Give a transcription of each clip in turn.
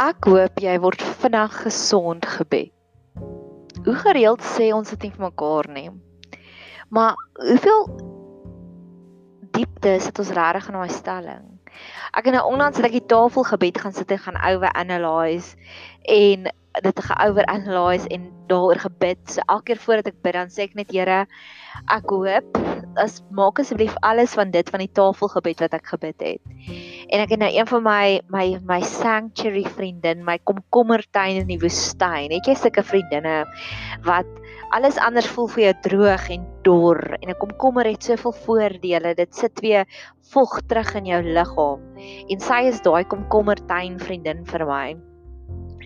Ek hoop jy word vinnig gesond gebed. Hoe gereeld sê ons dit nie vir mekaar nie. Maar hoeveel diepte sit ons regtig in daai stelling? Ek het nou onlangs net die tafelgebed gaan sit en gaan over analyse en dit geover analyse en daaroor gebid. So elke keer voordat ek bid, dan sê ek net Here, ek hoop as maak asseblief alles van dit van die tafelgebed wat ek gebid het. En ek het nou een van my my my sanctuary vriendin, my komkommertuin in die woestyn. Het jy sulke vriendinne wat alles anders voel vir jou droog en dor en 'n komkommer het soveel voordele. Dit sit weer vog terug in jou liggaam. En sy is daai komkommertuin vriendin vir my.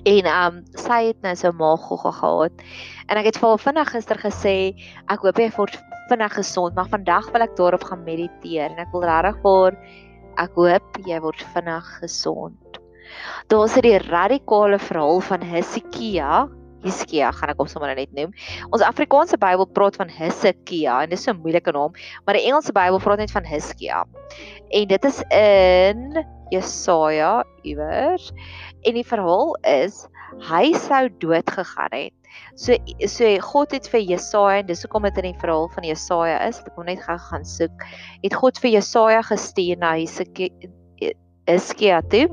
En um sy het nou so maaggogga gehad. En ek het vir haar vinnig gister gesê, ek hoop jy word vinnig gesond, maar vandag wil ek daarop gaan mediteer en ek wil regtig vir ek hoop jy word vinnig gesond. Daar's 'n radikale verhaal van Hesekia. Hiskia gaan ek hom sommer net noem. Ons Afrikaanse Bybel praat van Hesekia en dis so 'n moeilike naam, maar die Engelse Bybel praat net van Hiskia. En dit is in Jesaja iewers en die verhaal is hy sou dood gegaan het. So so God het vir Jesaja en dis hoekom dit in die verhaal van Jesaja is, ek moet net gou gaan soek. Het God vir Jesaja gestuur na Hiskia toe.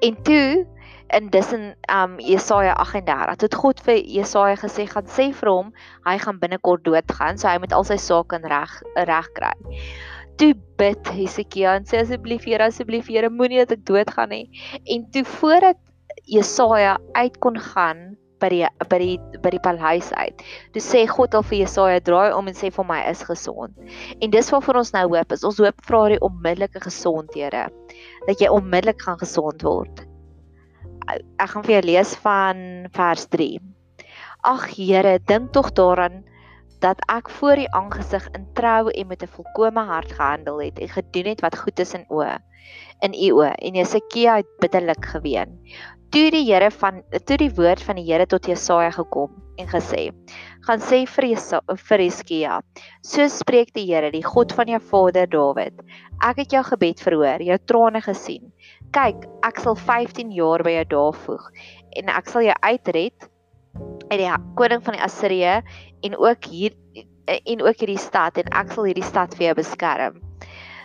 En toe en dis in um Jesaja 38 het God vir Jesaja gesê gaan sê vir hom hy gaan binnekort doodgaan so hy moet al sy sake reg reg kry toe bid Hesekia en sê asseblief Here asseblief Here moenie dat ek doodgaan nie. En toe voordat Jesaja uit kon gaan by die by die by die paleis uit. Toe sê God al vir Jesaja draai om en sê vir my is gesond. En dis wat vir ons nou hoop is ons hoop vra die onmiddellike gesondhede dat jy onmiddellik gaan gesond word. Ek gaan vir jou lees van vers 3. Ag Here, dink tog daaraan dat ek voor u aangesig in trou en met 'n volkomme hart gehandel het en gedoen het wat goed is in o in u o en Jesaja het bitterlik geween. Toe die Here van toe die woord van die Here tot Jesaja gekom en gesê: "Gaan sê vir Jesa, vir Jesaja: So spreek die Here, die God van jou vader Dawid: Ek het jou gebed verhoor, jou trane gesien. Kyk, ek sal 15 jaar by jou daar voeg en ek sal jou uitred uit die koning van die Assirië en ook hier en ook hierdie stad en ek sal hierdie stad vir jou beskerm.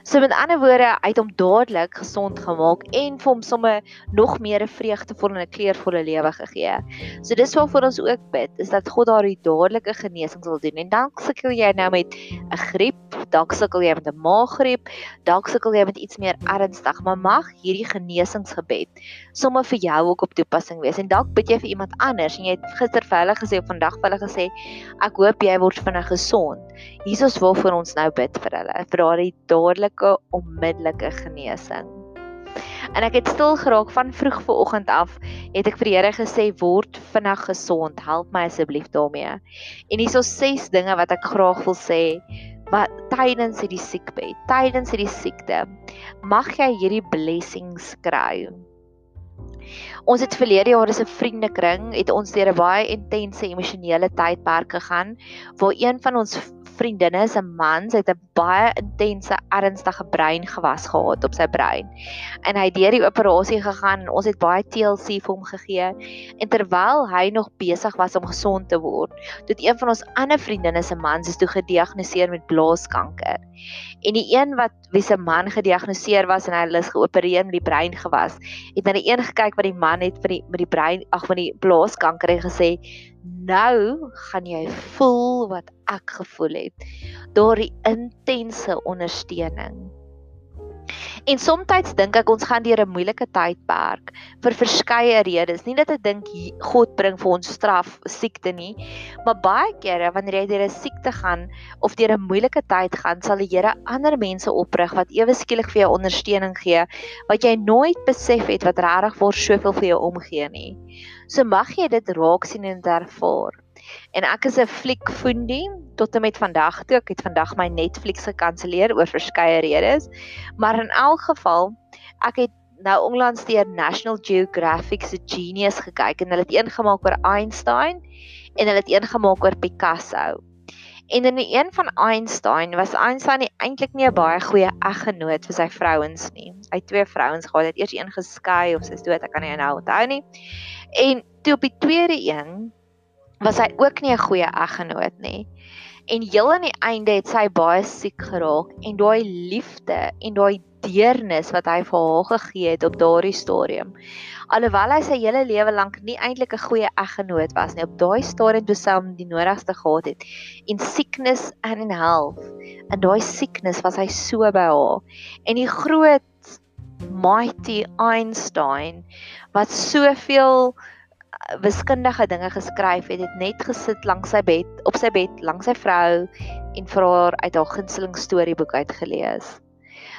So met ander woorde, hy het hom dadelik gesond gemaak en vir hom sommer nog meer 'n vreugdevolle en 'n kleurvolle lewe gegee. So dis waarvoor ons ook bid, is dat God daardie dadelike genesing sal doen. En dan sukkel jy nou met 'n griep, dalk sukkel jy met 'n maaggriep, dalk sukkel jy met iets meer ernstig, maar mag hierdie genesingsgebed sommer vir jou ook op toepassing wees. En dalk bid jy vir iemand anders en jy het gister vir hulle gesê of vandag vir hulle gesê, ek hoop jy word vinnig gesond. Jesus wil vir ons nou bid vir hulle, vir daardie dadelike onmiddellike genesing. En ek het stil geraak van vroeg vanoggend af, het ek vir die Here gesê word vinnig gesond, help my asseblief daarmee. En hierso ses dinge wat ek graag wil sê wat tydens hierdie siekbed, tydens hierdie siekte, mag jy hierdie blessings kry. Ons het verlede jaar as 'n vriendekring het ons deur 'n baie intense emosionele tydperk gegaan waar een van ons vriendinne se man, sy het 'n baie intense ernstige breingewas gehad op sy brein. En hy het deur die operasie gegaan en ons het baie TLC vir hom gegee. En terwyl hy nog besig was om gesond te word, het een van ons ander vriendinne se mans is toe gediagnoseer met blaaskanker. En die een wat wie se man gediagnoseer was en hy is geopereer met die breingewas, het na die een gekyk wat die man het vir die met die brein ag van die blaaskanker en gesê nou gaan jy voel wat ek gevoel het daardie intense ondersteuning En soms dink ek ons gaan deur 'n moeilike tydperk vir verskeie redes. Nie dat ek dink God bring vir ons straf, siekte nie, maar baie kere wanneer jy deur 'n siekte gaan of deur 'n moeilike tyd gaan, sal die Here ander mense oprig wat ewe skielik vir jou ondersteuning gee wat jy nooit besef het wat regtig vir soveel vir jou omgee nie. So mag jy dit raak sien en ervaar. En ek is 'n fliekfoendie tot en met vandag toe. Ek het vandag my Netflix gekanselleer oor verskeie redes. Maar in elk geval, ek het nou onlangs deur National Geographic se Genius gekyk en hulle het een gemaak oor Einstein en hulle het een gemaak oor Picasso. En in die een van Einstein was Einstein eintlik nie 'n baie goeie eggenoot vir sy vrouens nie. Hy het twee vrouens gehad, het eers een geskei of sy's dood, ek kan nie nou onthou nie. En toe op die tweede een was hy ook nie 'n goeie eggenoot nie. En heel aan die einde het sy baie siek geraak en daai liefde en daai deernis wat hy vir haar gegee het op daardie stadium. Alhoewel hy sy hele lewe lank nie eintlik 'n goeie eggenoot was nie, op daai stadium sy hom die nodigste gehad het in sickness and in health. En daai sickness was hy so by haar. En die groot mighty Einstein wat soveel uh, wiskundige dinge geskryf het, het net gesit langs sy bed, op sy bed langs sy vrou en vir haar uit haar gunsteling storieboek uitgelees.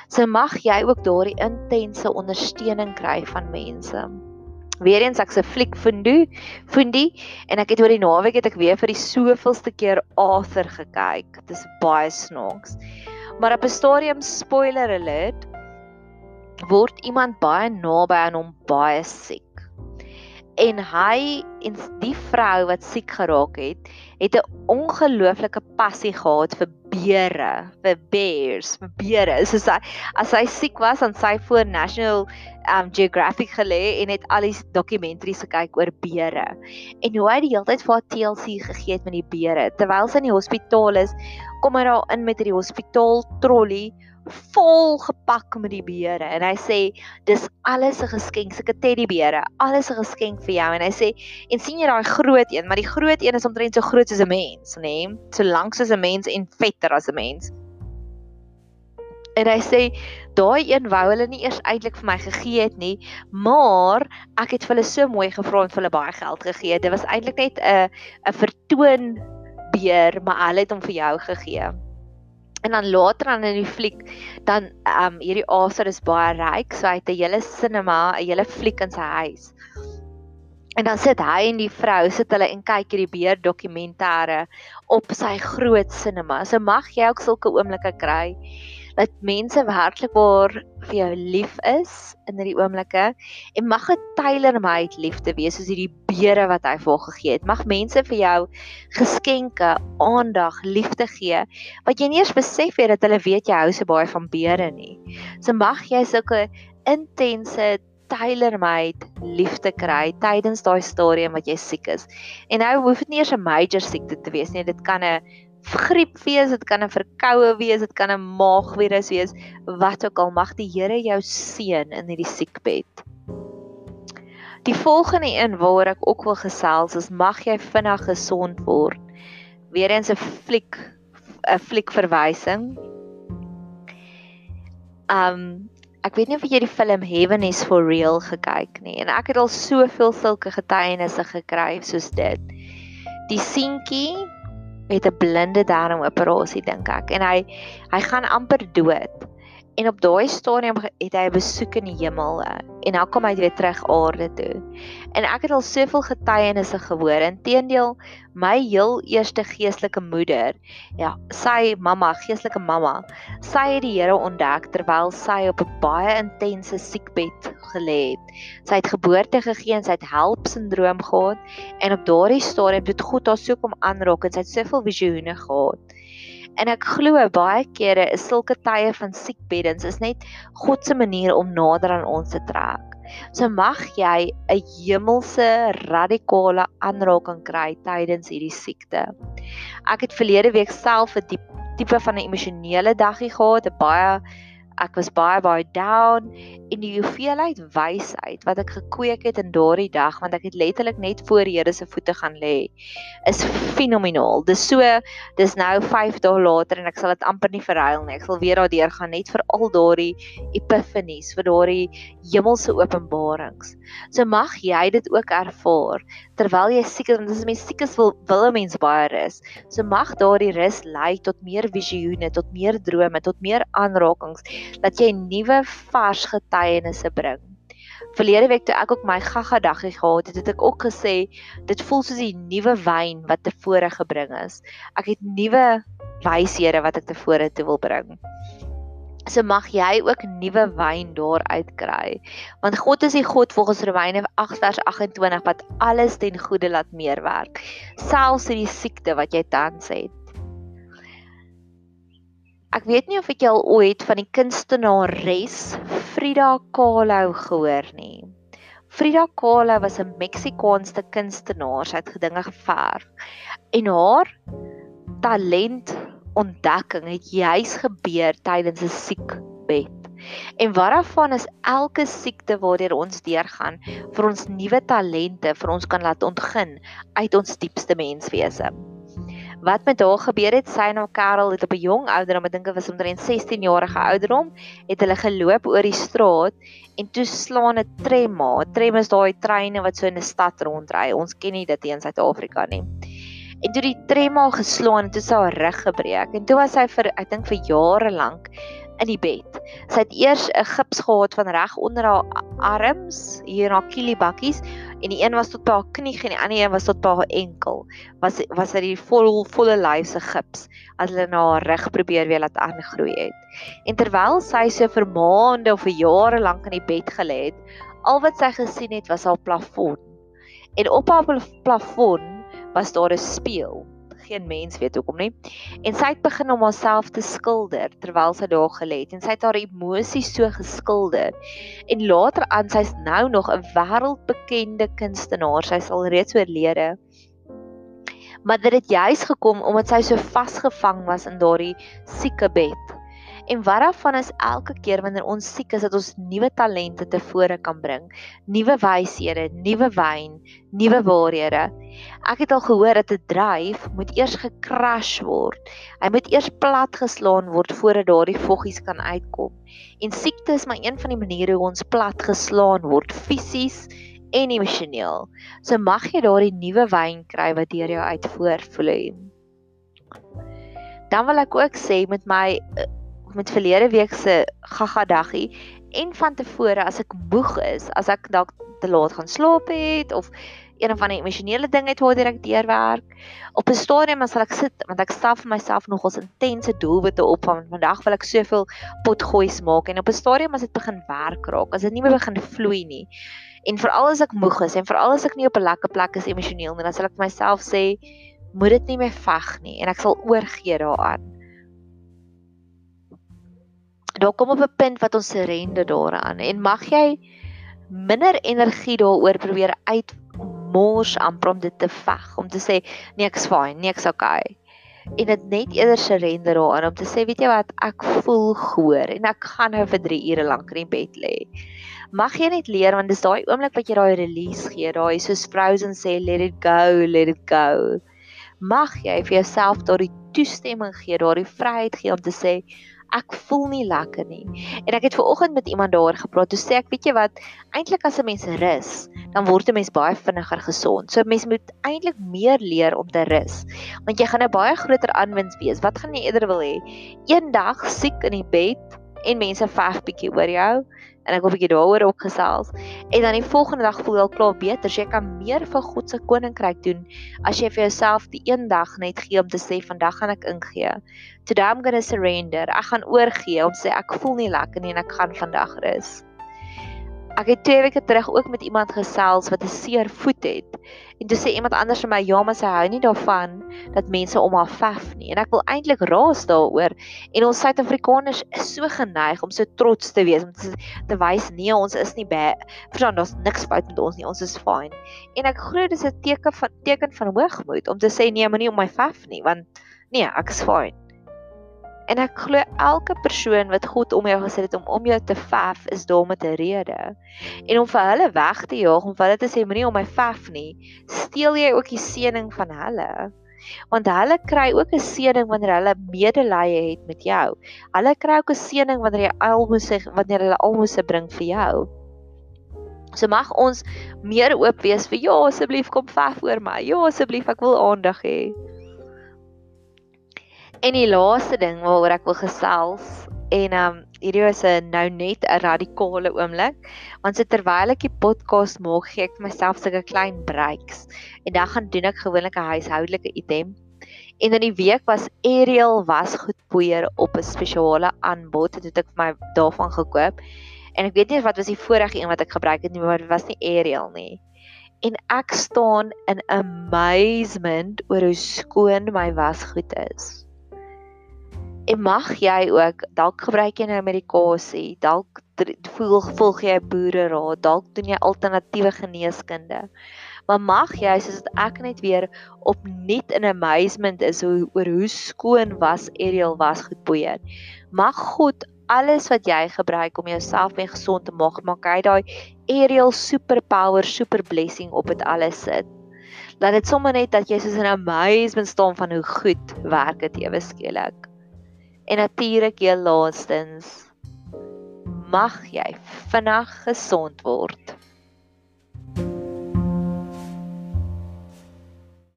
So mag jy ook daardie intense ondersteuning kry van mense. Weereens ek se fliek Fundu, Fundi en ek het oor die naweek het ek weer vir die soveelste keer Arthur gekyk. Dit is baie snaaks. Maar op 'n stadium spoiler alert word iemand baie naby aan hom baie siek. En hy en die vrou wat siek geraak het, het 'n ongelooflike passie gehad vir beere, vir bears, vir beere. So sy as hy siek was aan sy voor National um Geographic gelê en het al die dokumentaries gekyk oor beere. En hoe hy die hele tyd vir haar TLC gegee het met die beere terwyl sy in die hospitaal is, kom hy daar in met die hospitaal trolley vol gepak met die beere en hy sê dis alles 'n geskenk, sulke teddybeere, alles 'n geskenk vir jou en hy sê en sien jy daai groot een, maar die groot een is omtrent so groot soos 'n mens, nê? Nee? So lank soos 'n mens en vetter as 'n mens. En hy sê daai een wou hulle nie eers eintlik vir my gegee het nie, maar ek het vir hulle so mooi gevra en vir hulle baie geld gegee. Dit was eintlik net 'n 'n vertoon beer, maar hulle het hom vir jou gegee. En dan later dan in die fliek dan ehm um, hierdie Arthur is baie ryk, so hy het 'n hele cinema, 'n hele fliek in sy huis. En dan sit hy en die vrou sit hulle en kyk hierdie beer dokumentêre op sy groot cinema. So mag jy ook sulke oomblikke kry dat mense werklik waar vir jou lief is in hierdie oomblikke en mag dit tailor-made liefde wees soos hierdie beere wat hy vir gegee het. Mag mense vir jou geskenke, aandag, liefde gee wat jy nie eers besef het dat hulle weet jy hou so baie van beere nie. So mag jy sulke intense tailor-made liefde kry tydens daai stadium wat jy siek is. En nou hoef dit nie eers 'n major siekte te wees nie. Dit kan 'n griep wees, dit kan 'n verkoue wees, dit kan 'n maagvirus wees, wat ook al mag die Here jou seën in hierdie siekbed. Die volgende een waaroor ek ook wil gesels is mag jy vinnig gesond word. Weereens 'n fliek 'n fliek verwysing. Um ek weet nie of jy die film Heaven is for real gekyk nie en ek het al soveel sulke getuienisse gekry soos dit. Die seentjie met 'n blinde darmoperasie dink ek en hy hy gaan amper dood. En op daai stadium het hy 'n besoek in die hemel eh, en nou kom hy weer terug aarde toe. En ek het al soveel getuienisse gehoor. Inteendeel, my heel eerste geestelike moeder, ja, sy mamma, geestelike mamma, sy het die Here ontdek terwyl sy op 'n baie intense siekbed gelê het. Sy het geboorte gegee en sy het HELP sindroom gehad en op daardie stadium het God haar so kom aanraak en sy het soveel visioene gehad. En ek glo baie kere is sulke tye van siekbeddens is net God se manier om nader aan ons te trek. So mag jy 'n hemelse radikale aanraking kry tydens hierdie siekte. Ek het verlede week self 'n tipe van 'n emosionele daggie gehad, 'n baie ek was baie baie down en die hoeveelheid wysheid wat ek gekweek het in daardie dag want ek het letterlik net voor Here se voete gaan lê is fenomenaal. Dis so dis nou 5 dae later en ek sal dit amper nie verhuil nie. Ek sal weer daardeur gaan net vir al daardie epifanies, vir daardie hemelse openbarings. So mag jy dit ook ervaar terwyl jy siek is want as mens siek is wil wil 'n mens baie rus. So mag daardie rus lei tot meer visioene, tot meer drome, tot meer aanrakings dat jy nuwe vars getuienisse bring. Verlede week toe ek ook my gaga daggie gehad het, het ek ook gesê dit voel soos die nuwe wyn wat tevore gebring is. Ek het nuwe wyshede wat ek tevore toe wil bring. So mag jy ook nuwe wyn daar uitkry. Want God is die God volgens Romeine 8 vers 28 wat alles ten goeie laat meewerk, selfs in die siekte wat jy tans het. Weet nie of ek al ooit van die kunstenares Frida Kahlo gehoor nie. Frida Kahlo was 'n Meksikaanse kunstenaar, sy het gedinge geverf. En haar talent ontdekking het juis gebeur tydens 'n siekbed. En waarvan is elke siekte waardeur ons deurgaan vir ons nuwe talente vir ons kan laat ontgin uit ons diepste menswese wat met haar gebeur het, sy en haar Karel het op 'n jong ouderdom, ek dink dit was omtrent 16 jarige ouderdom, het hulle geloop oor die straat en toe slaan 'n trema. 'n Trem is daai treine wat so in 'n stad rondry. Ons ken nie dit hier in Suid-Afrika nie. En toe die trema geslaan en toe sy haar rug gebreek en toe was sy vir ek dink vir jare lank in die bed. Sy het eers 'n gips gehad van reg onder haar arms, hier na kielibakkies en die een was tot by haar knie en die ander een was tot by haar enkel. Was was hy die vol volle lyf se gips as hulle na haar rug probeer weer laat aangroei het. En terwyl sy so vir maande of vir jare lank in die bed gelê het, al wat sy gesien het was haar plafon. En op haar plafon was daar 'n spieël geen mens weet hoekom nie. En sy het begin om haarself te skilder terwyl sy daar gelê het en sy het haar emosies so geskilder. En later aan sy's nou nog 'n wêreldbekende kunstenaar. Sy sal reeds oorlede. Maar dit het juis gekom omdat sy so vasgevang was in daardie sieke bed. En wat daarvan is elke keer wanneer ons siek is dat ons nuwe talente tevore kan bring, nuwe wyshede, nuwe wyn, nuwe waarhede. Ek het al gehoor dat 'n dryf moet eers gekrash word. Hy moet eers plat geslaan word voordat daardie voggies kan uitkom. En siekte is maar een van die maniere hoe ons plat geslaan word fisies en emosioneel. So mag jy daardie nuwe wyn kry wat deur jou uitvoervloei. Dan wil ek ook sê met my met verlede week se gaga daggie en van tevore as ek moeg is, as ek dalk te laat gaan slaap het of een of ander emosionele ding het waardeur ek deurwerk. Op 'n stadium as ek sit want ek stel vir myself nogals intense doelwitte op van vandag wil ek soveel potgoeis maak en op 'n stadium as dit begin werk raak, as dit nie meer begin vloei nie. En veral as ek moeg is en veral as ek nie op 'n lekker plek is emosioneel nie, dan sal ek myself sê moet dit nie meer veg nie en ek sal oorgee daaraan daar kom op 'n punt wat ons surrender daaraan. En mag jy minder energie daaroor probeer uit mors amper om dit te veg om te sê nee ek's fine nee ek's okay. En dit net eerder surrender daaraan om te sê weet jy wat? Ek voel hoor en ek gaan nou vir 3 ure lank in bed lê. Mag jy net leer want dis daai oomblik wat jy daai release gee daai soos Frozen sê let it go let it go. Mag jy vir jouself daai toestemming gee daai vryheid gee om te sê ek voel nie lekker nie. En ek het ver oggend met iemand daaroor gepraat. Toe sê ek, weet jy wat, eintlik as 'n mens rus, dan word 'n mens baie vinniger gesond. So 'n mens moet eintlik meer leer om te rus. Want jy gaan 'n baie groter aanwins wees. Wat gaan jy eerder wil hê? Eendag siek in die bed en mense veg bietjie oor jou en ek wil 'n bietjie daaroor opgesels. En dan die volgende dag voel jy al klaar beter. So jy kan meer vir God se koninkryk doen as jy vir jouself die een dag net gee om te sê vandag gaan ek ingee. Today I'm going to surrender. Ek gaan oorgee om sê ek voel nie lekker nie en ek gaan vandag rus. Ek het twee weke terug ook met iemand gesels wat 'n seer voet het. En toe sê iemand anders vir my, "Ja, maar sy hou nie daarvan dat mense om haar vef nie." En ek wil eintlik raas daaroor. En ons Suid-Afrikaners is so geneig om so trots te wees om te, te wys, "Nee, ons is nie baie. Verstaan, daar's niks fout met ons nie. Ons is fyn." En ek glo dis 'n teken van teken van hoogmoed om te sê, "Nee, moenie om my vef nie, want nee, ek is fyn." En ek glo elke persoon wat God om jou gesit het om om jou te vef is daar met 'n rede. En om vir hulle weg te jaag, om vir hulle te sê moenie om my vef nie, steel jy ook die seëning van hulle. Want hulle kry ook 'n seëning wanneer hulle medelee het met jou. Hulle kry ook 'n seëning wanneer jy almose wanneer hulle almose bring vir jou. So mag ons meer oop wees vir ja asseblief kom vef oor my. Ja asseblief ek wil aandag hê. En die laaste ding waaroor ek wil gesels en um hierdie is 'n nou net 'n radikale oomblik want so terwyl ek die podcast maak gee ek myself sulke klein breaks en dan gaan doen ek gewoonlik 'n huishoudelike item. En in die week was Ariel wasgoedpoeier op 'n spesiale aanbod en dit het ek vir my daarvan gekoop. En ek weet nie wat was die vorige een wat ek gebruik het nie maar dit was nie Ariel nie. En ek staan in amazement oor hoe skoon my wasgoed is En mag jy ook dalk gebruik jy nou medikasie, dalk voel volg jy 'n boere raad, dalk doen jy alternatiewe geneeskunde. Maar mag jy soos ek net weer opnuut in amazement is hoe, oor hoe skoon was Ariel was gepoeier. Mag God alles wat jy gebruik om jouself weer gesond te maak, maak hy daai Ariel superpower, super blessing op dit alles sit. Laat dit sommer net dat jy soos in amazement staan van hoe goed werk dit ewe skielik. En natuurlik heel laastens mag jy vinnig gesond word.